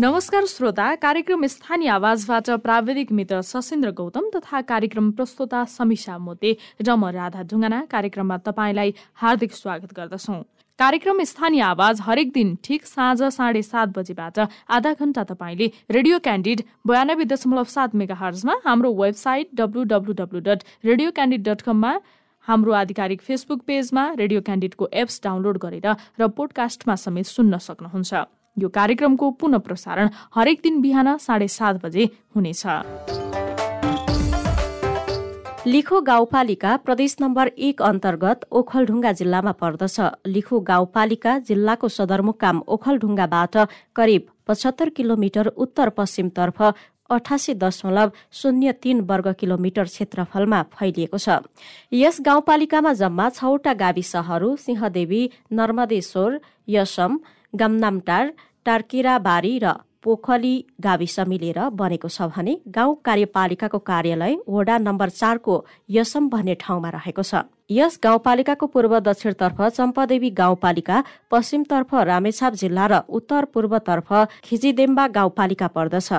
नमस्कार श्रोता कार्यक्रम स्थानीय आवाजबाट प्राविधिक मित्र सशिन्द्र गौतम तथा कार्यक्रम प्रस्तोता समीक्षा मोते र म राधा ढुङ्गाना कार्यक्रममा तपाईँलाई हार्दिक स्वागत गर्दछौँ। कार्यक्रम स्थानीय आवाज हरेक दिन ठिक साँझ साढे सात बजेबाट आधा घण्टा तपाईँले रेडियो क्यान्डिड बयानब्बे दशमलव सात मेगा हर्जमा हाम्रो website W W W dot Radio Candid dot कममा हाम्रो आधिकारिक फेसबुक पेजमा रेडियो क्यान्डिडको एप्स डाउनलोड गरेर र पोडकास्टमा समेत सुन्न सक्नुहुन्छ। यो कार्यक्रमको पुनः प्रसारण हरेक दिन बिहान साढे सात बजे हुनेछ। लिखो गाउँपालिका प्रदेश नम्बर एक अन्तर्गत ओखलढुङ्गा जिल्लामा पर्दछ। लिखो गाउँपालिका जिल्लाको सदरमुकाम ओखलढुङ्गाबाट करिब पचहत्तर किलोमिटर उत्तर पश्चिमतर्फ अठासी दशमलव शून्य तीन वर्ग किलोमिटर क्षेत्रफलमा फैलिएको छ। यस गाउँपालिकामा जम्मा छवटा गाविसहरू सिंहदेवी नर्मदेश्वर यसम गमनामटार टार्किराबारी र पोखली गाविस मिलेर बनेको छ भने गाउँ कार्यपालिकाको कार्यालय वडा नम्बर चारको यसम भन्ने ठाउँमा रहेको छ। यस गाउँपालिकाको पूर्व दक्षिणतर्फ चम्पादेवी गाउँपालिका पश्चिमतर्फ रामेछाप जिल्ला र उत्तर पूर्वतर्फ खिजिदेम्बा गाउँपालिका पर्दछ।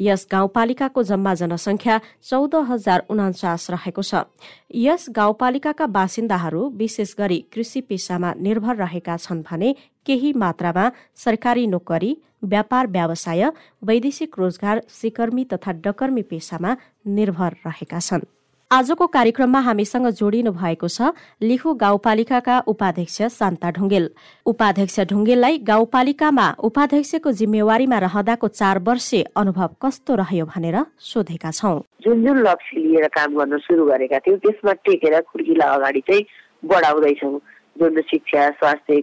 यस गाउँपालिकाको जम्मा जनसङ्ख्या चौध हजार उनाचास रहेको छ। यस गाउँपालिकाका बासिन्दाहरू विशेष गरी कृषि पेसामा निर्भर रहेका छन् भने केही मात्रामा सरकारी नोकरी व्यापार व्यवसाय वैदेशिक रोजगार सिकर्मी तथा डकर्मी पेसामा निर्भर रहेका छन्। आजको कार्यक्रममा हामीसँग जोडिनु भएको छ लिखु गाउँपालिकाका उपाध्यक्ष शान्ता ढुङ्गेल। उपाध्यक्ष ढुङ्गेललाई गाउँपालिकामा उपाध्यक्षको जिम्मेवारीमा रहँदाको चार वर्षे अनुभव कस्तो रह्यो भनेर सोधेका छौ। जुन जुन लक्ष्य लिएर काम गर्न सुरु गरेका थियौँ त्यसमा टेकेर खुर्किला अगाडि चाहिँ बढाउँदैछौँ। जुन शिक्षा स्वास्थ्य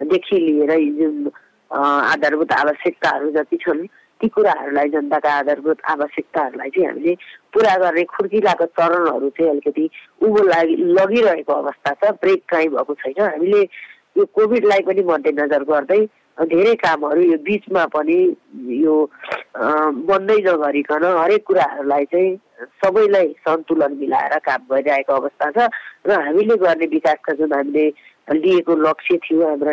खानेपानीदेखि लिएर जुन आधारभूत आवश्यकताहरू जति छन् ती कुराहरूलाई जनताका आधारभूत आवश्यकताहरूलाई चाहिँ हामीले पुरा गर्ने खुर्किलाको चरणहरू चाहिँ अलिकति उँभो लागि लगिरहेको अवस्था छ ब्रेक काहीँ भएको छैन। हामीले यो कोभिडलाई पनि मध्यनजर गर्दै धेरै कामहरू यो बिचमा पनि यो बन्दै नगरिकन हरेक कुराहरूलाई चाहिँ सबैलाई सन्तुलन मिलाएर काम गरिरहेको अवस्था छ र हामीले गर्ने विकासका जुन हामीले लिएको लक्ष्य थियो हाम्रो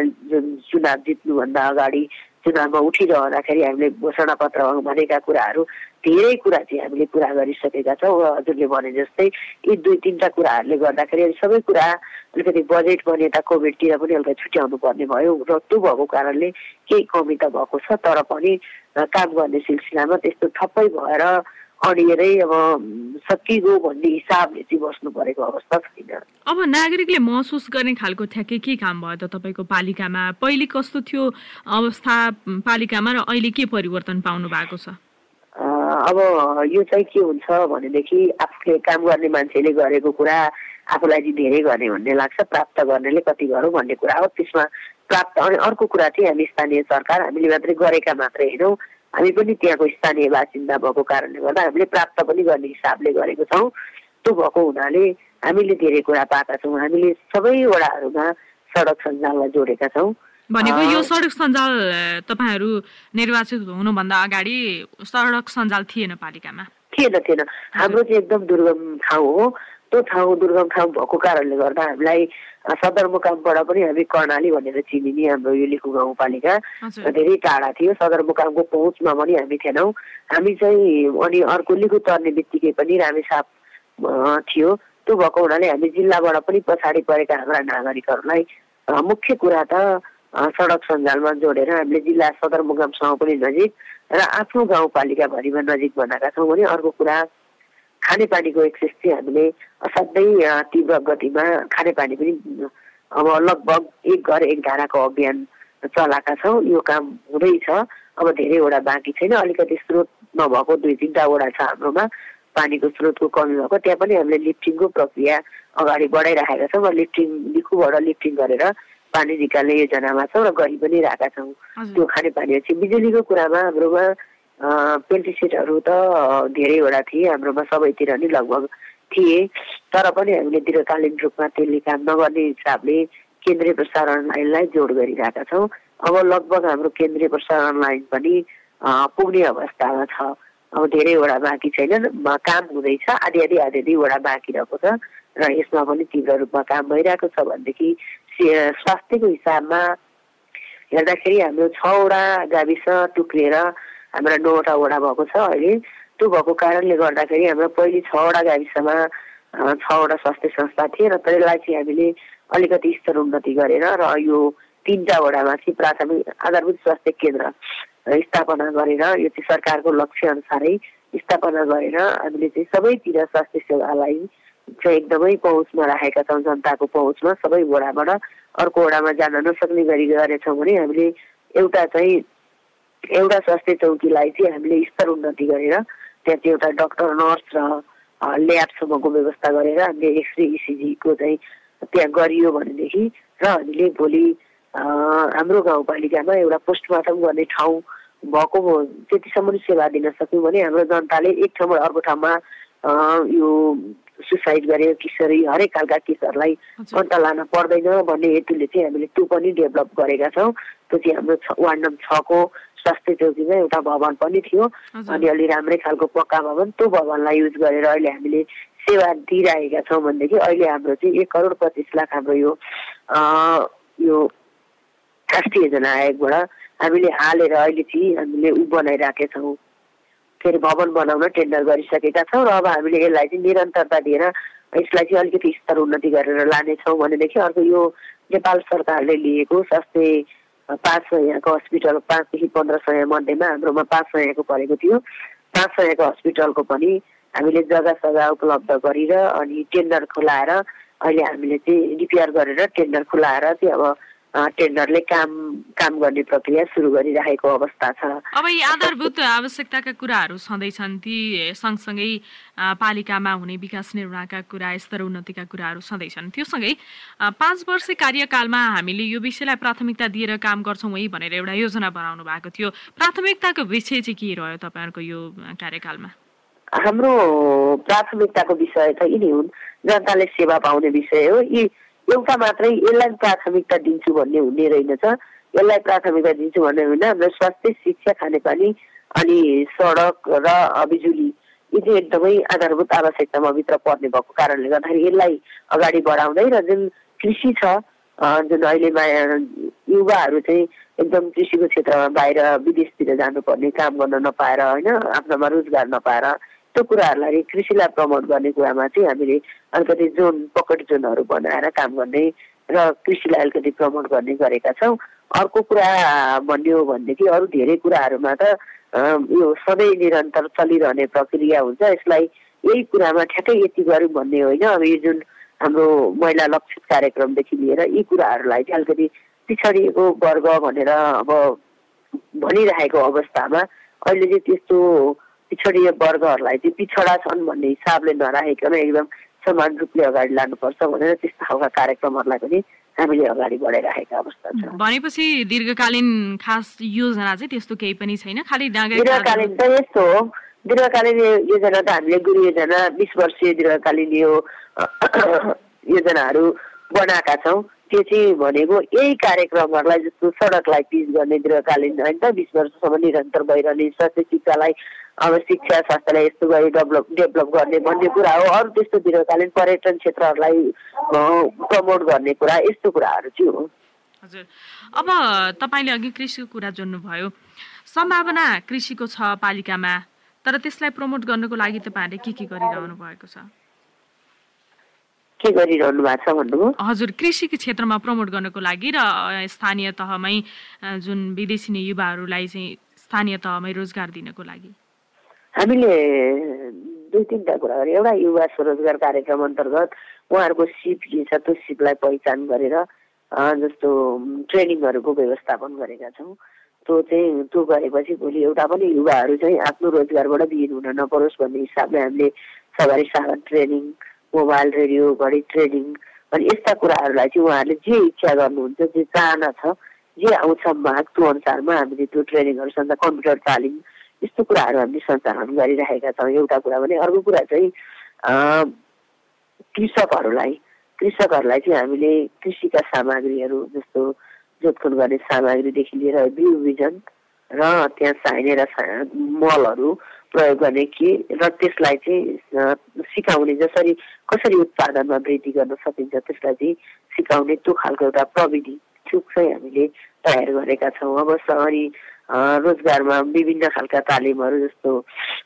चुनाव जित्नुभन्दा अगाडि चुनावमा उठिरहँदाखेरि हामीले घोषणा पत्रमा भनेका कुराहरू धेरै कुरा चाहिँ हामीले पुरा गरिसकेका छौँ। हजुरले भने जस्तै यी दुई तिनवटा कुराहरूले गर्दाखेरि सबै कुरा अलिकति बजेट पनि यता कोभिडतिर पनि अलिकति छुट्याउनु पर्ने भयो। र त्यो भएको कारणले केही कमी त भएको छ तर पनि काम गर्ने सिलसिलामा त्यस्तो ठप्पै भएर अडिएरै अब सकिगयो भन्ने हिसाबले चाहिँ बस्नु परेको अवस्था छैन अब नागरिकले महसुस गर्ने खालको ठ्याक्कै के काम भयो त तपाईँको पालिकामा? पहिले कस्तो थियो अवस्था पालिकामा र अहिले के परिवर्तन पाउनु भएको छ? अब यो चाहिँ के हुन्छ भनेदेखि आफूले काम गर्ने मान्छेले गरेको कुरा आफूलाई चाहिँ धेरै गर्ने भन्ने लाग्छ प्राप्त गर्नेले कति गरौँ भन्ने कुरा हो। त्यसमा प्राप्त अनि अर्को कुरा चाहिँ हामी स्थानीय सरकार हामीले मात्रै गरेका मात्रै हेरौँ। हामी पनि त्यहाँको स्थानीय बासिन्दा भएको कारणले गर्दा हामीले प्राप्त पनि गर्ने हिसाबले गरेको छौँ। त्यो भएको हुनाले हामीले धेरै कुरा पाएका छौँ। हामीले सबै वडाहरूमा सडक सञ्जाललाई जोडेका छौँ। भनेको यो सडक सञ्जाल तपाईँहरू निर्वाचित हुनुभन्दा अगाडि सडक सञ्जाल थिएन पालिकामा? थिएन थिएन। हाम्रो चाहिँ एकदम दुर्गम ठाउँ हो। त्यो ठाउँ दुर्गम ठाउँ भएको कारणले गर्दा हामीलाई सदरमुकामबाट पनि हामी कर्णाली भनेर चिनिने हाम्रो यो लिखु गाउँपालिका धेरै टाढा थियो। सदरमुकामको पहुँचमा पनि हामी थिएनौँ। हामी चाहिँ अनि अर्को लिखु तर्ने बित्तिकै पनि रामेसाप थियो। त्यो भएको हुनाले हामी जिल्लाबाट पनि पछाडि परेका हाम्रा नागरिकहरूलाई मुख्य कुरा त सडक सञ्जालमा जोडेर हामीले जिल्ला सदरमुकामसँग पनि नजिक र आफ्नो गाउँपालिकाभरिमा नजिक बनाएका छौँ भने अर्को कुरा खानेपानीको एक्सेस चाहिँ हामीले असाध्यै तीव्र गतिमा खानेपानी पनि अब लगभग एक घर एक धाराको अभियान चलाएका छौँ। यो काम हुँदैछ अब धेरैवटा बाँकी छैन। अलिकति स्रोत नभएको दुई तिनवटा वडा छ हाम्रोमा। पानीको स्रोतको कमी भएको। त्यहाँ पनि हामीले लिफ्टिङको प्रक्रिया अगाडि बढाइराखेका छौँ। र लिफ्टिङ लिखुबाट लिफ्टिङ गरेर पानी निकाल्ने योजनामा छौँ र गरि पनि रहेका छौँ। त्यो खानेपानी चाहिँ बिजुलीको कुरामा हाम्रोमा पेन्टिसिटहरू त धेरैवटा थिए हाम्रोमा सबैतिर नै लगभग थिए। तर पनि हामीले दीर्घकालीन रूपमा त्यसले काम नगर्ने हिसाबले केन्द्रीय प्रसारण लाइनलाई जोड गरिरहेका छौँ। अब लगभग हाम्रो केन्द्रीय प्रसारण लाइन पनि पुग्ने अवस्थामा छ। अब धेरैवटा बाँकी छैनन्। काम हुँदैछ। आधी आधी आधी आधीवटा बाँकी रहेको छ र यसमा पनि तीव्र रूपमा काम भइरहेको छ भनेदेखि स्वास्थ्यको हिसाबमा हेर्दाखेरि हाम्रो छवटा गाविस टुक्रिएर हाम्रा नौवटा वडा भएको छ अहिले। त्यो भएको कारणले गर्दाखेरि हाम्रो पहिले छवटा गाविसमा छवटा स्वास्थ्य संस्था थिए र त्यसलाई चाहिँ हामीले अलिकति स्तर उन्नति गरेर र यो तिनवटा वडामा चाहिँ प्राथमिक आधारभूत स्वास्थ्य केन्द्र स्थापना गरेर यो चाहिँ सरकारको लक्ष्य अनुसारै स्थापना गरेर हामीले चाहिँ सबैतिर स्वास्थ्य सेवालाई चाहिँ एकदमै पहुँचमा राखेका छौँ जनताको पहुँचमा सबै वडाबाट अर्को वडामा जान नसक्ने गरी गरेछौँ भने हामीले एउटा चाहिँ एउटा स्वास्थ्य चौकीलाई चाहिँ हामीले स्तर उन्नति गरेर त्यहाँ चाहिँ एउटा डक्टर नर्स र ल्याबसम्मको व्यवस्था गरेर हामीले एक्सरे इसिजीको चाहिँ त्यहाँ गरियो भनेदेखि र हामीले भोलि हाम्रो गाउँपालिकामा एउटा पोस्टमार्टम गर्ने ठाउँ भएको त्यतिसम्म सेवा दिन सक्यौँ भने हाम्रो जनताले एक ठाउँबाट अर्को ठाउँमा यो सुसाइड गरेको किशोरी हरेक खालका केसहरूलाई अन्त लान पर्दैन भन्ने हेतुले चाहिँ हामीले त्यो पनि डेभलप गरेका छौँ। त्यो चाहिँ हाम्रो वार्ड नम्बर छको स्वास्थ्य चौकीमा एउटा भवन पनि थियो। अनि अलि राम्रै खालको पक्का भवन। त्यो भवनलाई युज गरेर अहिले हामीले सेवा दिइरहेका छौँ भनेदेखि अहिले हाम्रो चाहिँ एक करोड पच्चिस लाख हाम्रो यो यो राष्ट्रिय योजना आयोगबाट हामीले हालेर अहिले चाहिँ हामीले ऊ बनाइराखेका छौँ। के अरे भवन बनाउन टेन्डर गरिसकेका छौँ र अब हामीले यसलाई चाहिँ निरन्तरता दिएर यसलाई चाहिँ अलिकति स्तर उन्नति गरेर लानेछौँ भनेदेखि अर्को यो नेपाल सरकारले लिएको स्वास्थ्य पाँच सयको हस्पिटल पाँचदेखि पन्ध्र सय मध्येमा हाम्रोमा पाँच सयको परेको थियो। पाँच सयको हस्पिटलको पनि हामीले जग्गा सग्गा उपलब्ध गरेर अनि टेन्डर खुलाएर अहिले हामीले चाहिँ रिपेयर गरेर टेन्डर खुलाएर चाहिँ अब टेन्डरले काम काम गर्ने प्रक्रिया सुरु गरिरहेको अवस्था छ। अब यी आधारभूत आवश्यकताका कुराहरू छँदैछन् ती सँगसँगै पालिकामा हुने विकास निर्माणका कुरा स्तर उन्नतिका कुराहरू छँदैछन्। त्यो सँगै पाँच वर्ष कार्यकालमा हामीले यो विषयलाई प्राथमिकता दिएर काम गर्छौँ है भनेर एउटा योजना बनाउनु भएको थियो। प्राथमिकताको विषय चाहिँ के रह्यो तपाईँहरूको यो कार्यकालमा? हाम्रो प्राथमिकताको विषय त यिनी हुन्। जनताले सेवा पाउने विषय हो। यी एउटा मात्रै यसलाई प्राथमिकता दिन्छु भन्ने हुने रहेनछ। यसलाई प्राथमिकता दिन्छु भन्ने होइन। हाम्रो स्वास्थ्य शिक्षा खानेपानी अनि सडक र बिजुली यी चाहिँ एकदमै आधारभूत आवश्यकतामा भित्र पर्ने भएको कारणले गर्दाखेरि यसलाई अगाडि बढाउँदै र जुन कृषि छ जुन अहिले युवाहरू चाहिँ एकदम कृषिको क्षेत्रमा बाहिर विदेशतिर जानुपर्ने काम गर्न नपाएर होइन आफ्नोमा रोजगार नपाएर त्यो कुराहरूलाई कृषिलाई प्रमोट गर्ने कुरामा चाहिँ हामीले अलिकति जोन पकेट जोनहरू बनाएर काम गर्ने र कृषिलाई अलिकति प्रमोट गर्ने गरेका छौँ। अर्को कुरा भन्यो भनेदेखि अरू धेरै कुराहरूमा त यो सधैँ निरन्तर चलिरहने प्रक्रिया हुन्छ। यसलाई यही कुरामा ठ्याक्कै यति गरौँ भन्ने होइन। अब यो जुन हाम्रो महिला लक्षित कार्यक्रमदेखि लिएर यी कुराहरूलाई चाहिँ अलिकति पिछडिएको वर्ग भनेर अब भनिरहेको अवस्थामा अहिले चाहिँ त्यस्तो पिछडिए वर्गहरूलाई चाहिँ पिछडा छन् भन्ने हिसाबले नराखेकन एकदम समान रूपले अगाडि लानुपर्छ भनेर त्यस्ता खालका कार्यक्रमहरूलाई पनि हामीले अगाडि बढाइराखेका अवस्था छ। भनेपछि दीर्घकालीन खास योजना चाहिँ त्यस्तो केही पनि छैन खालि दीर्घकालीन त यस्तो हो। दीर्घकालीन योजना त हामीले गुरु योजना बिस वर्षीय दीर्घकालीन यो योजनाहरू बनाएका छौँ। त्यो चाहिँ भनेको यही कार्यक्रमहरूलाई जस्तो सडकलाई पिच गर्ने दीर्घकालीन होइन बिस वर्षसम्म निरन्तर भइरहने स्वास्थ्य शिक्षालाई अब शिक्षा स्वास्थ्यलाई यस्तो गरी डेभलप डेभलप गर्ने भन्ने कुरा हो। अरू त्यस्तो दीर्घकालीन पर्यटन क्षेत्रहरूलाई प्रमोट गर्ने कुरा यस्तो कुराहरू चाहिँ हो। हजुर। अब तपाईँले अघि कृषिको कुरा जोड्नुभयो। सम्भावना कृषिको छ पालिकामा तर त्यसलाई प्रमोट गर्नको लागि तपाईँहरूले के के गरिरहनु भएको छ? के गरिरहनु भएको छ भन्नुभयो? हजुर कृषिको क्षेत्रमा प्रमोट गर्नको लागि र स्थानीय तहमै जुन विदेशी युवाहरूलाई चाहिँ स्थानीय तहमै रोजगार दिनको लागि। हामीले दुई तिनवटा कुरा गरेँ एउटा युवा स्वरोजगार कार्यक्रम अन्तर्गत उहाँहरूको सिप के छ त्यो सिपलाई पहिचान गरेर जस्तो ट्रेनिङहरूको व्यवस्थापन गरेका छौँ। त्यो चाहिँ त्यो गरेपछि भोलि एउटा पनि युवाहरू चाहिँ आफ्नो रोजगारबाट विहीन हुन नपरोस् भन्ने हिसाबले हामीले सवारी साधन ट्रेनिङ मोबाइल रेडियो घडी ट्रेनिङ अनि यस्ता कुराहरूलाई चाहिँ उहाँहरूले जे इच्छा गर्नुहुन्छ जे चाहना छ जे आउँछ माग त्यो अनुसारमा हामीले त्यो ट्रेनिङहरूसँग कम्प्युटर तालिम यस्तो कुराहरू हामीले सञ्चालन गरिरहेका छौँ। एउटा कुरा भने अर्को कुरा चाहिँ कृषकहरूलाई कृषकहरूलाई चाहिँ हामीले कृषिका सामग्रीहरू जस्तो जोतखोन गर्ने सामग्रीदेखि लिएर बिउ बिजन र त्यहाँ चाहिने र मलहरू प्रयोग गर्ने के र त्यसलाई चाहिँ सिकाउने जसरी कसरी उत्पादनमा वृद्धि गर्न सकिन्छ त्यसलाई चाहिँ सिकाउने त्यो खालको एउटा प्रविधि इच्छुक चाहिँ हामीले तयार गरेका छौँ। अब सहरी रोजगारमा विभिन्न खालका तालिमहरू जस्तो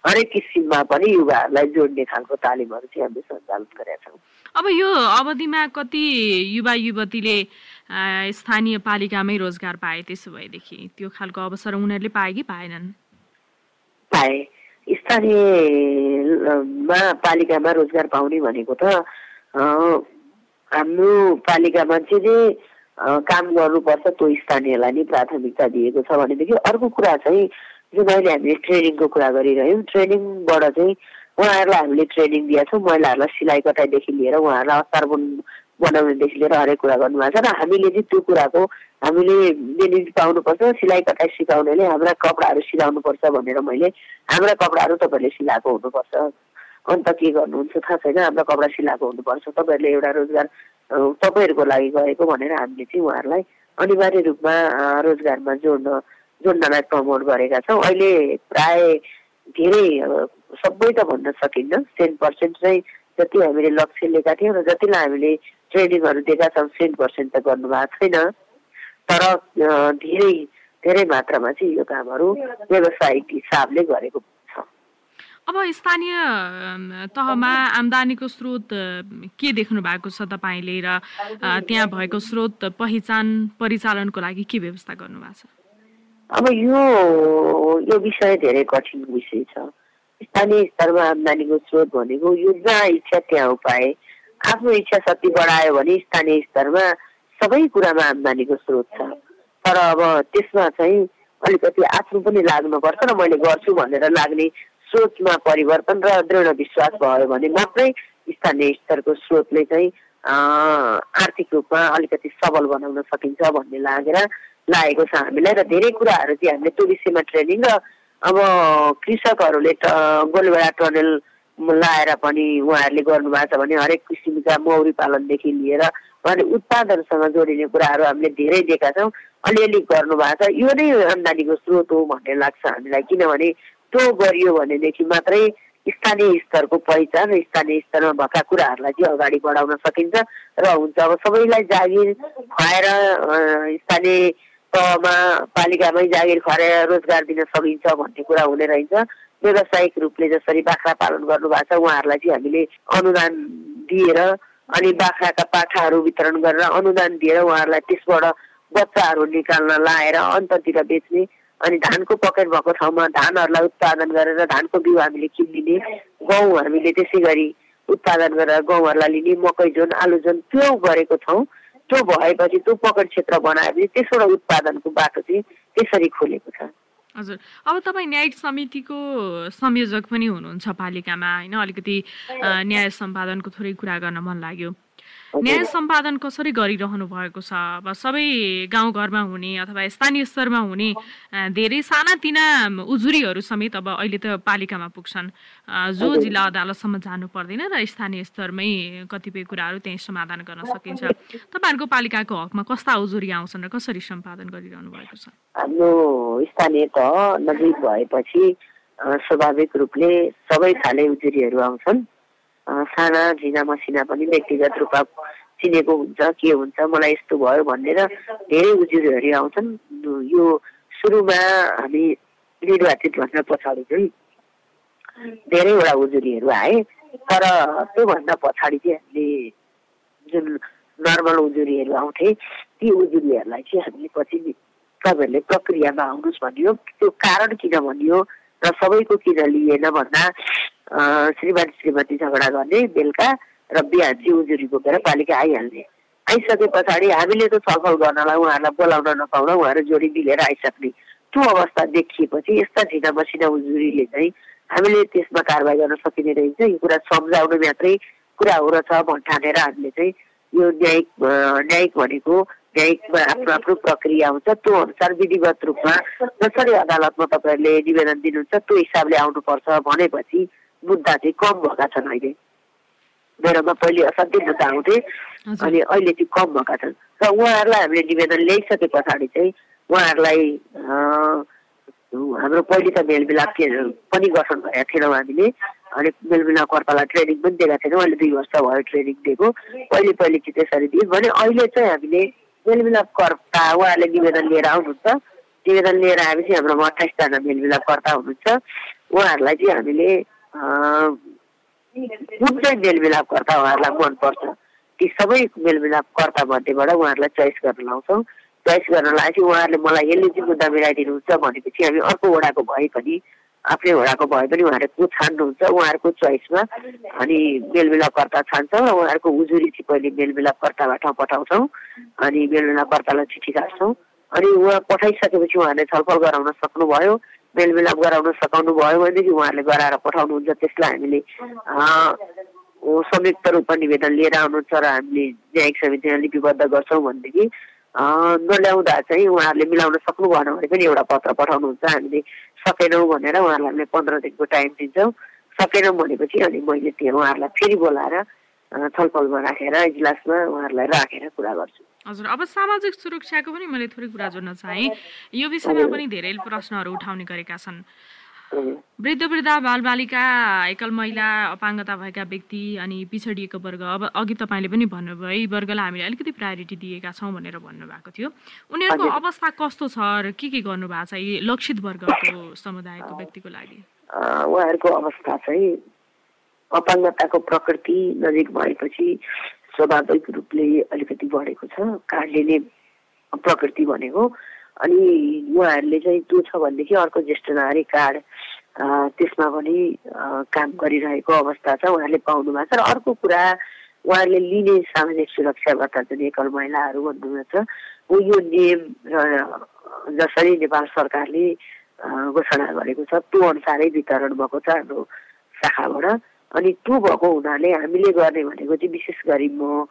हरेक किसिममा पनि युवाहरूलाई जोड्ने खालको तालिमहरू चाहिँ हामीले सञ्चालन गरेका छौँ। अब यो अवधिमा कति युवा युवतीले स्थानीय पालिकामै रोजगार पाए त्यसो भएदेखि त्यो खालको अवसर उनीहरूले पाए कि पाएनन्? पाए। स्थानीयमा पालिकामा रोजगार पाउने भनेको त हाम्रो पालिकामा चाहिँ काम गर्नुपर्छ त्यो स्थानीयलाई नै प्राथमिकता दिएको छ भनेदेखि अर्को कुरा चाहिँ जुन अहिले हामीले ट्रेनिङको कुरा गरिरह्यौँ ट्रेनिङबाट चाहिँ उहाँहरूलाई हामीले ट्रेनिङ दिएका छौँ महिलाहरूलाई सिलाइ कटाइदेखि लिएर उहाँहरूलाई असार बनाउनेदेखि लिएर हरेक कुरा गर्नुभएको छ र हामीले चाहिँ त्यो कुराको हामीले बेनिफिट पाउनुपर्छ सिलाइ कटाइ सिकाउनेले हाम्रा कपडाहरू सिलाउनुपर्छ भनेर मैले हाम्रा कपडाहरू तपाईँहरूले सिलाएको हुनुपर्छ। अन्त के गर्नुहुन्छ थाहा छैन हाम्रा कपडा सिलाएको हुनुपर्छ। तपाईँहरूले एउटा रोजगार तपाईँहरूको लागि गएको भनेर हामीले चाहिँ उहाँहरूलाई अनिवार्य रूपमा रोजगारमा जोड्न जोड्नलाई प्रमोट गरेका छौँ। अहिले प्राय धेरै सबै त भन्न सकिन्न। टेन पर्सेन्ट चाहिँ जति हामीले लक्ष्य लिएका थियौँ र जतिलाई हामीले ट्रेनिङहरू दिएका छौँ टेन पर्सेन्ट त गर्नुभएको छैन तर धेरै धेरै मात्रामा चाहिँ यो कामहरू व्यावसायिक हिसाबले गरेको अब स्थानीय तहमा आम्दानीको स्रोत के देख्नु भएको छ तपाईँले र त्यहाँ भएको स्रोत पहिचान परिचालनको लागि के व्यवस्था गर्नुभएको छ? अब यो यो विषय धेरै कठिन विषय छ। स्थानीय स्तरमा आम्दानीको स्रोत भनेको यो जहाँ इच्छा त्यहाँ उपाय आफ्नो इच्छा शक्ति बढायो भने स्थानीय स्तरमा सबै कुरामा आम्दानीको स्रोत छ। तर अब त्यसमा चाहिँ अलिकति आफ्नो पनि लाग्नुपर्छ र मैले गर्छु भनेर लाग्ने सोचमा परिवर्तन र दृढ विश्वास भयो भने मात्रै स्थानीय स्तरको स्रोतले चाहिँ आर्थिक रूपमा अलिकति सबल बनाउन सकिन्छ भन्ने लागेर लागेको छ हामीलाई र धेरै कुराहरू चाहिँ हामीले त्यो विषयमा ट्रेनिङ र अब कृषकहरूले गोलबेडा टनल लाएर पनि उहाँहरूले गर्नुभएको छ भने हरेक किसिमका मौरी पालनदेखि लिएर उहाँले उत्पादनसँग जोडिने कुराहरू हामीले धेरै दिएका छौँ। अलिअलि गर्नुभएको छ। यो नै आम्दानीको स्रोत हो भन्ने लाग्छ हामीलाई। किनभने त्यो गरियो भनेदेखि मात्रै स्थानीय स्तरको पहिचान र स्थानीय स्तरमा भएका कुराहरूलाई चाहिँ अगाडि बढाउन सकिन्छ र हुन्छ। अब सबैलाई जागिर खुवाएर स्थानीय तहमा पालिकामै जागिर खुवाएर रोजगार दिन सकिन्छ भन्ने कुरा हुने रहेछ व्यावसायिक रूपले जसरी बाख्रा पालन गर्नुभएको छ उहाँहरूलाई चाहिँ हामीले अनुदान दिएर अनि बाख्राका पाठाहरू वितरण गरेर अनुदान दिएर उहाँहरूलाई त्यसबाट बच्चाहरू निकाल्न लाएर अन्ततिर बेच्ने अनि धानको पकेट भएको ठाउँमा धानहरूलाई उत्पादन गरेर धानको बिउ हामीले किनिदिने गहुँ हामीले त्यसै गरी उत्पादन गरेर गहुँहरूलाई लिने मकै जोन आलु जोन त्यो गरेको छौँ त्यो भएपछि त्यो पकेट क्षेत्र बनाएपछि त्यसबाट उत्पादनको बाटो चाहिँ त्यसरी खोलेको छ। हजुर। अब तपाईँ न्यायिक समितिको संयोजक पनि हुनुहुन्छ पालिकामा होइन? अलिकति न्याय सम्पादनको थोरै कुरा गर्न मन लाग्यो। न्याय सम्पादन कसरी गरिरहनु भएको छ? अब सबै गाउँघरमा हुने अथवा स्थानीय स्तरमा हुने धेरै सानातिना उजुरीहरू समेत अब अहिले त पालिकामा पुग्छन्। जो जिल्ला अदालतसम्म जानु पर्दैन र स्थानीय स्तरमै कतिपय कुराहरू त्यहीँ समाधान गर्न सकिन्छ। तपाईँहरूको पालिकाको हकमा कस्ता उजुरी आउँछन् र कसरी सम्पादन गरिरहनु भएको छ? हाम्रो स्थानीय तह नजिक भएपछि स्वाभाविक रूपले सबै खाले उजुरीहरू आउँछन्। साना झिना मसिना पनि व्यक्तिगत रूपमा चिनेको हुन्छ के हुन्छ मलाई यस्तो भयो भनेर धेरै उजुरीहरू आउँछन्। यो सुरुमा हामी निर्वाचित भन्न पछाडि चाहिँ धेरैवटा उजुरीहरू आए तर त्योभन्दा पछाडि चाहिँ हामीले जुन नर्मल उजुरीहरू आउँथे ती उजुरीहरूलाई चाहिँ हामीले पछि तपाईँहरूले प्रक्रियामा आउनुहोस् भनियो। त्यो कारण किन भनियो र सबैको किन लिएन भन्दा श्रीमान श्रीमती झगडा गर्ने बेलुका र बिहान चाहिँ उजुरी बोकेर पालिका आइहाल्ने। आइसके पछाडि हामीले त छलफल गर्नलाई उहाँहरूलाई बोलाउन नपाउँदा उहाँहरू जोडी मिलेर आइसक्ने। त्यो अवस्था देखिएपछि यस्ता झिना मसिना उजुरीले चाहिँ हामीले त्यसमा कारवाही गर्न सकिने रहेछ। यो कुरा सम्झाउनु मात्रै कुरा हो र छ ठानेर हामीले चाहिँ यो न्यायिक न्यायिक भनेको न्यायिकमा आफ्नो आफ्नो प्रक्रिया हुन्छ। त्यो अनुसार विधिवत रूपमा जसरी अदालतमा तपाईँहरूले निवेदन दिनुहुन्छ त्यो हिसाबले आउनुपर्छ भनेपछि मुद्दा चाहिँ कम भएका छन् अहिले। मेरोमा पहिले असाध्यै मुद्दा आउँथे अनि अहिले चाहिँ कम भएका छन्। र उहाँहरूलाई हामीले निवेदन ल्याइसके पछाडि चाहिँ उहाँहरूलाई हाम्रो पहिले त मेलमिलाप पनि गठन गरेका थिएनौँ हामीले। अनि मेलमिलापकर्तालाई ट्रेनिङ पनि दिएका थिएनौँ। अहिले दुई वर्ष भयो ट्रेनिङ दिएको। पहिले पहिले चाहिँ त्यसरी दियौँ भने अहिले चाहिँ हामीले मेलमिलापकर्ता उहाँहरूले निवेदन लिएर आउनुहुन्छ। निवेदन लिएर आएपछि हाम्रोमा अठाइसजना मेलमिलापकर्ता हुनुहुन्छ। उहाँहरूलाई चाहिँ हामीले कुन चाहिँ मेलमिलापकर्ता उहाँहरूलाई मनपर्छ ती सबै मेलमिलापकर्ता मध्येबाट उहाँहरूलाई चोइस गर्न लाउँछौँ चोइस गर्न लागेपछि उहाँहरूले मलाई यसले चाहिँ मुद्दा मिलाइदिनुहुन्छ भनेपछि हामी अर्को वडाको भए पनि आफ्नै वडाको भए पनि उहाँहरूले को छान्नुहुन्छ उहाँहरूको चोइसमा अनि मेलमिलापकर्ता छान्छौँ र उहाँहरूको उजुरी चाहिँ पहिले मेलमिलापकर्ताबाट पठाउँछौँ अनि मेलमिलापकर्तालाई चिठी काट्छौँ अनि उहाँ पठाइसकेपछि उहाँहरूले छलफल गराउन सक्नुभयो मेलमिलाप गराउन सकाउनु भयो भनेदेखि उहाँहरूले गराएर पठाउनुहुन्छ त्यसलाई हामीले संयुक्त रूपमा निवेदन लिएर आउनुहुन्छ र हामीले न्यायिक समितिमा लिपिबद्ध गर्छौँ भनेदेखि नल्याउँदा चाहिँ उहाँहरूले मिलाउन सक्नु भएन भने पनि एउटा पत्र पठाउनुहुन्छ। हामीले सकेनौँ भनेर उहाँहरूलाई हामीले पन्ध्र दिनको टाइम दिन्छौँ। सकेनौँ भनेपछि अनि मैले त्यो उहाँहरूलाई फेरि बोलाएर छलफलमा राखेर इजलासमा उहाँहरूलाई राखेर कुरा गर्छु। हजुर अब सामाजिक सुरक्षाको पनि मैले थोरै कुरा जोड्न चाहेँ। यो विषयमा पनि धेरै प्रश्नहरू उठाउने गरेका छन्। वृद्ध वृद्ध बालबालिका एकल महिला अपाङ्गता भएका व्यक्ति अनि पिछडिएको वर्ग अब अघि तपाईँले पनि भन्नुभयो यी वर्गलाई हामीले अलिकति प्रायोरिटी दिएका छौँ भनेर भन्नुभएको थियो। उनीहरूको अवस्था कस्तो छ र के के गर्नु भएको छ यी लक्षित वर्गको समुदायको व्यक्तिको लागि? उहाँहरूको अवस्था चाहिँ अपाङ्गताको प्रकृति नजिक भएपछि स्वाभाविक रूपले अलिकति बढेको छ कार्डले नै प्रकृति भनेको। अनि उहाँहरूले चाहिँ त्यो छ भनेदेखि अर्को ज्येष्ठ नागरिक कार्ड त्यसमा पनि काम गरिरहेको अवस्था छ उहाँहरूले पाउनु भएको छ। र अर्को कुरा उहाँहरूले लिने सामाजिक सुरक्षा भत्ता जुन एकल महिलाहरू भन्नुभएको छ यो नियम र जसरी नेपाल सरकारले घोषणा गरेको छ त्यो अनुसारै वितरण भएको छ हाम्रो शाखाबाट। अनि त्यो भएको हुनाले हामीले गर्ने भनेको चाहिँ विशेष गरी म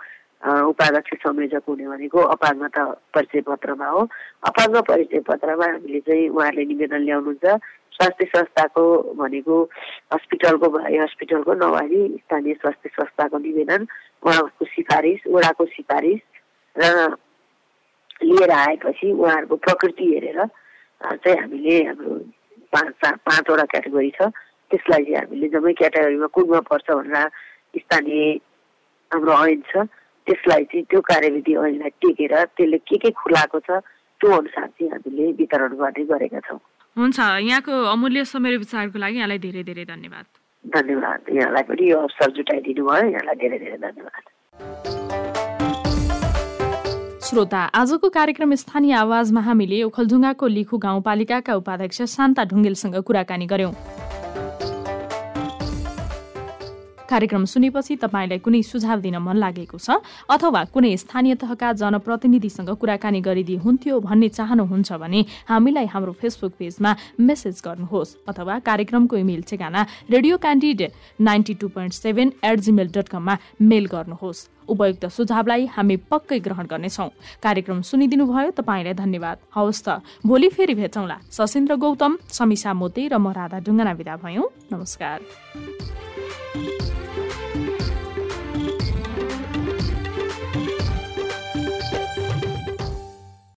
उपाध्यक्ष संयोजक हुने भनेको अपाङ्गता परिचय पत्रमा हो। अपाङ्ग परिचय पत्रमा हामीले चाहिँ उहाँहरूले निवेदन ल्याउनुहुन्छ स्वास्थ्य संस्थाको भनेको हस्पिटलको भए हस्पिटलको नभए स्थानीय स्वास्थ्य संस्थाको निवेदन उहाँको सिफारिस वडाको सिफारिस र लिएर आएपछि उहाँहरूको प्रकृति हेरेर चाहिँ हामीले हाम्रो पाँच पाँचवटा क्याटेगोरी छ। त्यसलाई चाहिँ हामीले जम्मै क्याटेगोरीमा कुनमा पर्छ भनेर स्थानीय हाम्रो ऐन छ। त्यसलाई चाहिँ त्यो कार्यविधि ऐनलाई टेकेर त्यसले के के खुलाएको छ त्यो अनुसार चाहिँ हामीले वितरण गर्ने गरेका छौँ। हुन्छ यहाँको अमूल्य समय विचारको लागि यहाँलाई धेरै धेरै धन्यवाद। धन्यवाद यहाँलाई पनि यो अवसर जुटाइदिनु भयो यहाँलाई धेरै धेरै धन्यवाद। श्रोता आजको कार्यक्रम स्थानीय आवाजमा हामीले ओखलढुङ्गाको लिखु गाउँपालिकाका उपाध्यक्ष शान्ता ढुङ्गेलसँग कुराकानी गर्यौं। कार्यक्रम सुनेपछि तपाईँलाई कुनै सुझाव दिन मन लागेको छ? अथवा कुनै स्थानीय तहका जनप्रतिनिधिसँग कुराकानी गरिदिए हुन्थ्यो भन्ने चाहनुहुन्छ भने हामीलाई हाम्रो फेसबुक पेजमा मेसेज गर्नुहोस् अथवा कार्यक्रमको इमेल ठेगाना Radio Candid ninety two point seven at Gmail dot कममा मेल गर्नुहोस्। उपयुक्त सुझावलाई हामी पक्कै ग्रहण गर्नेछौ। कार्यक्रम सुनिदिनु भयो तपाईँलाई धन्यवाद। हवस् त भोलि फेरि भेटौँला। सशिन्द्र गौतम समीसा मोते र म राधा ढुङ्गाना विदा भयौँ। नमस्कार।